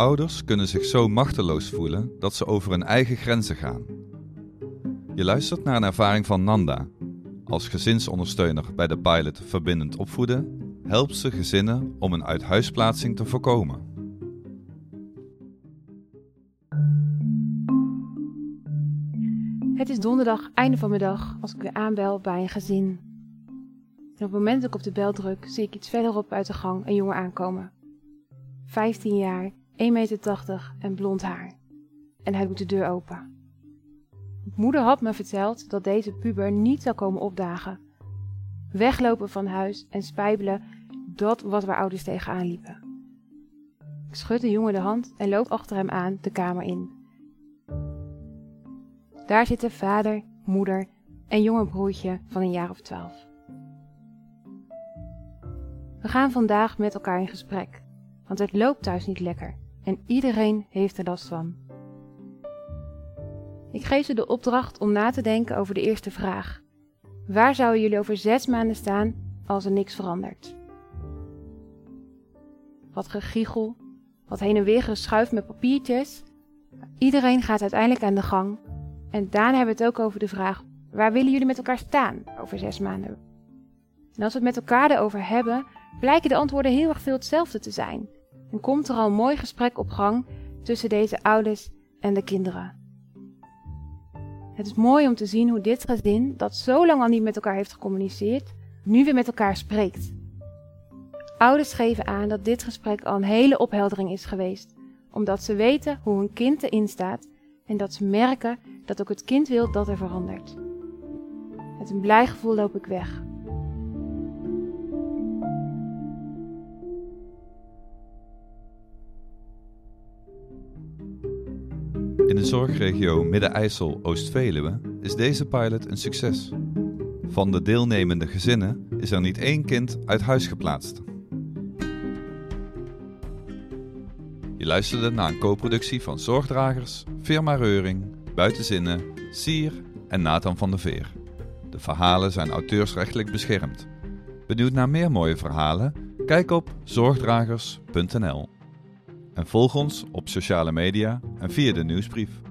Ouders kunnen zich zo machteloos voelen dat ze over hun eigen grenzen gaan. Je luistert naar een ervaring van Nanda. Als gezinsondersteuner bij de pilot Verbindend Opvoeden helpt ze gezinnen om een uithuisplaatsing te voorkomen. Het is donderdag, einde van mijn dag, als ik weer aanbel bij een gezin. Op het moment dat ik op de bel druk, zie ik iets verderop uit de gang een jongen aankomen. 15 jaar, 1,80 meter en blond haar. En hij doet de deur open. Moeder had me verteld dat deze puber niet zou komen opdagen. Weglopen van huis en spijbelen, dat was waar ouders tegenaan liepen. Ik schud de jongen de hand en loop achter hem aan de kamer in. Daar zitten vader, moeder en jonge broertje van een jaar of twaalf. We gaan vandaag met elkaar in gesprek, want het loopt thuis niet lekker en iedereen heeft er last van. Ik geef ze de opdracht om na te denken over de eerste vraag. Waar zouden jullie over zes maanden staan als er niks verandert? Wat gegiegel, wat heen en weer geschuif met papiertjes. Iedereen gaat uiteindelijk aan de gang en daarna hebben we het ook over de vraag: waar willen jullie met elkaar staan over zes maanden? En als we het met elkaar erover hebben, blijken de antwoorden heel erg veel hetzelfde te zijn. En komt er al mooi gesprek op gang tussen deze ouders en de kinderen. Het is mooi om te zien hoe dit gezin, dat zo lang al niet met elkaar heeft gecommuniceerd, nu weer met elkaar spreekt. Ouders geven aan dat dit gesprek al een hele opheldering is geweest, omdat ze weten hoe hun kind erin staat en dat ze merken dat ook het kind wil dat er verandert. Met een blij gevoel loop ik weg. In de zorgregio Midden-IJssel-Oost-Veluwe is deze pilot een succes. Van de deelnemende gezinnen is er niet één kind uit huis geplaatst. Je luisterde naar een co-productie van Zorgdragers, Firma Reuring, Buitenzinnen, Sier en Nathan van der Veer. De verhalen zijn auteursrechtelijk beschermd. Benieuwd naar meer mooie verhalen? Kijk op zorgdragers.nl. En volg ons op sociale media en via de nieuwsbrief.